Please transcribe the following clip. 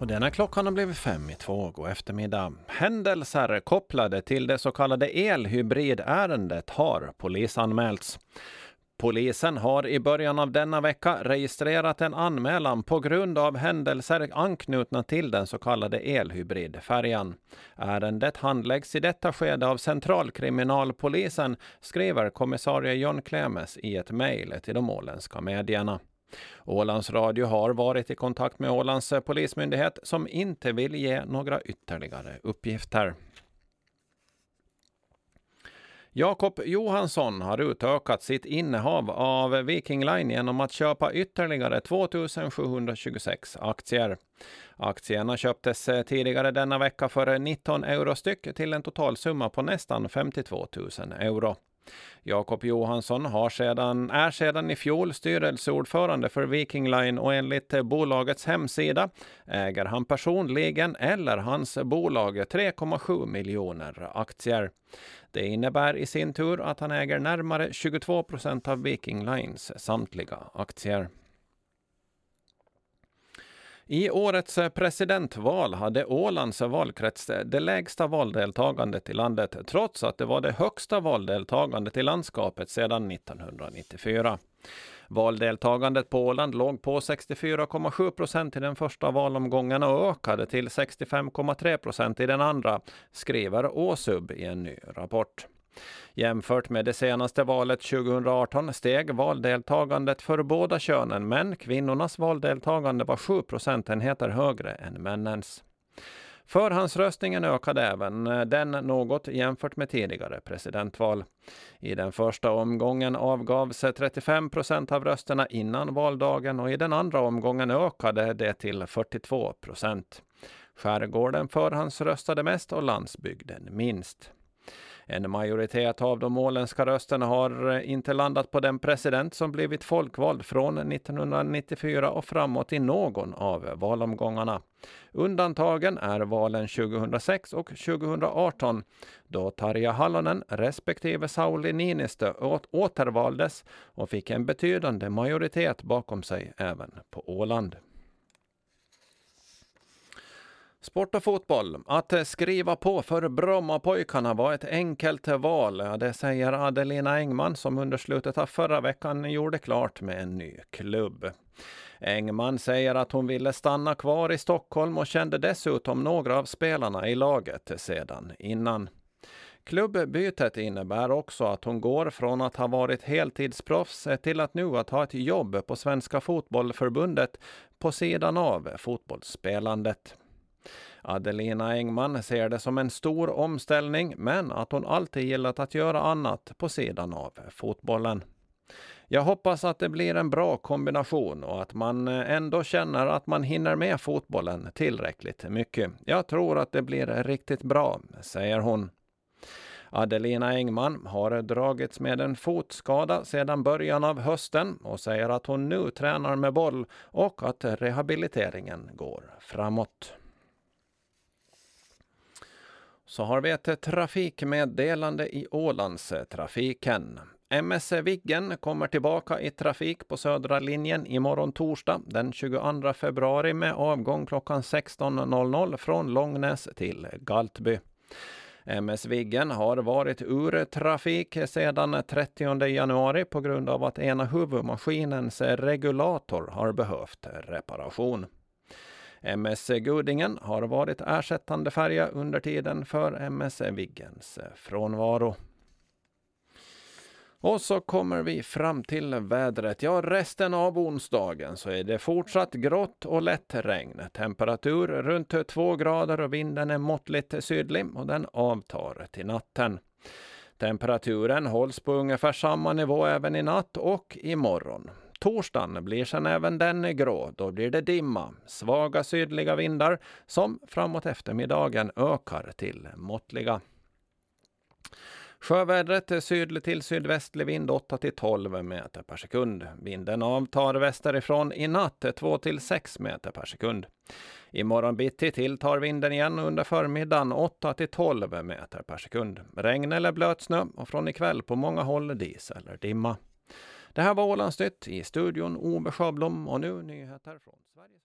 Och denna klockan har blivit fem i två god eftermiddag. Händelser kopplade till det så kallade elhybridärendet har polisanmälts. Polisen har i början av denna vecka registrerat en anmälan på grund av händelser anknutna till den så kallade elhybridfärjan. Ärendet handläggs i detta skede av Centralkriminalpolisen, skriver kommissarie John Klemes i ett mejl till de åländska medierna. Ålands Radio har varit i kontakt med Ålands eh, polismyndighet som inte vill ge några ytterligare uppgifter. Jakob Johansson har utökat sitt innehav av Viking Line genom att köpa ytterligare 2726 aktier. Aktierna köptes eh, tidigare denna vecka för 19 euro styck till en totalsumma på nästan 52 000 euro. Jakob Johansson har sedan, är sedan i fjol styrelseordförande för Viking Line och enligt bolagets hemsida äger han personligen eller hans bolag 3,7 miljoner aktier. Det innebär i sin tur att han äger närmare 22 procent av Viking Lines samtliga aktier. I årets eh, presidentval hade Ålands eh, valkrets eh, det lägsta valdeltagandet i landet trots att det var det högsta valdeltagandet i landskapet sedan 1994. Valdeltagandet på Åland låg på 64,7 procent i den första valomgången och ökade till 65,3 procent i den andra, skriver Åsub i en ny rapport. Jämfört med det senaste valet 2018 steg valdeltagandet för båda könen, men kvinnornas valdeltagande var 7 procentenheter högre än männens. Förhandsröstningen ökade även eh, den något jämfört med tidigare presidentval. I den första omgången avgavs 35 procent av rösterna innan valdagen och i den andra omgången ökade det till 42 procent. Skärgården förhandsröstade mest och landsbygden minst. En majoritet av de åländska rösterna har eh, inte landat på den president som blivit folkvald från 1994 och framåt i någon av valomgångarna. Undantagen är valen 2006 och 2018 då Tarja Hallonen respektive Sauli Niinistö återvaldes och fick en betydande majoritet bakom sig även på Åland. Sport och fotboll. Att skriva på för Brommapojkarna var ett enkelt val. Det säger Adelina Engman som under slutet av förra veckan gjorde klart med en ny klubb. Engman säger att hon ville stanna kvar i Stockholm och kände dessutom några av spelarna i laget sedan innan. Klubbbytet innebär också att hon går från att ha varit heltidsproffs till att nu att ha ett jobb på Svenska Fotbollförbundet på sidan av fotbollsspelandet. Adelina Engman ser det som en stor omställning, men att hon alltid gillat att göra annat på sidan av fotbollen. Jag hoppas att det blir en bra kombination och att man eh, ändå känner att man hinner med fotbollen tillräckligt mycket. Jag tror att det blir riktigt bra, säger hon. Adelina Engman har dragits med en fotskada sedan början av hösten och säger att hon nu tränar med boll och att rehabiliteringen går framåt. Så har vi ett trafikmeddelande i Ålandstrafiken. MS Viggen kommer tillbaka i trafik på södra linjen imorgon torsdag den 22 februari med avgång klockan 16.00 från Långnäs till Galtby. MS Viggen har varit ur trafik sedan 30 januari på grund av att ena huvudmaskinens regulator har behövt reparation. MS Gudingen har varit ersättande färja under tiden för MS Viggens frånvaro. Och så kommer vi fram till vädret. Ja, resten av onsdagen så är det fortsatt grått och lätt regn. Temperatur runt 2 grader och vinden är måttligt sydlig och den avtar till natten. Temperaturen hålls på ungefär samma nivå även i natt och imorgon. Torsdagen blir sen även den grå. Då blir det dimma, svaga sydliga vindar som framåt eftermiddagen ökar till måttliga. Sjövädret är sydlig till sydvästlig vind 8 till 12 meter per sekund. Vinden avtar västerifrån i natt 2 till 6 meter per sekund. Imorgon bitti tilltar vinden igen under förmiddagen 8 till 12 meter per sekund. Regn eller blötsnö och från ikväll på många håll dis eller dimma. Det här var Ålandsnytt i studion Ove Sjöblom och nu nyheter från Sveriges Radio.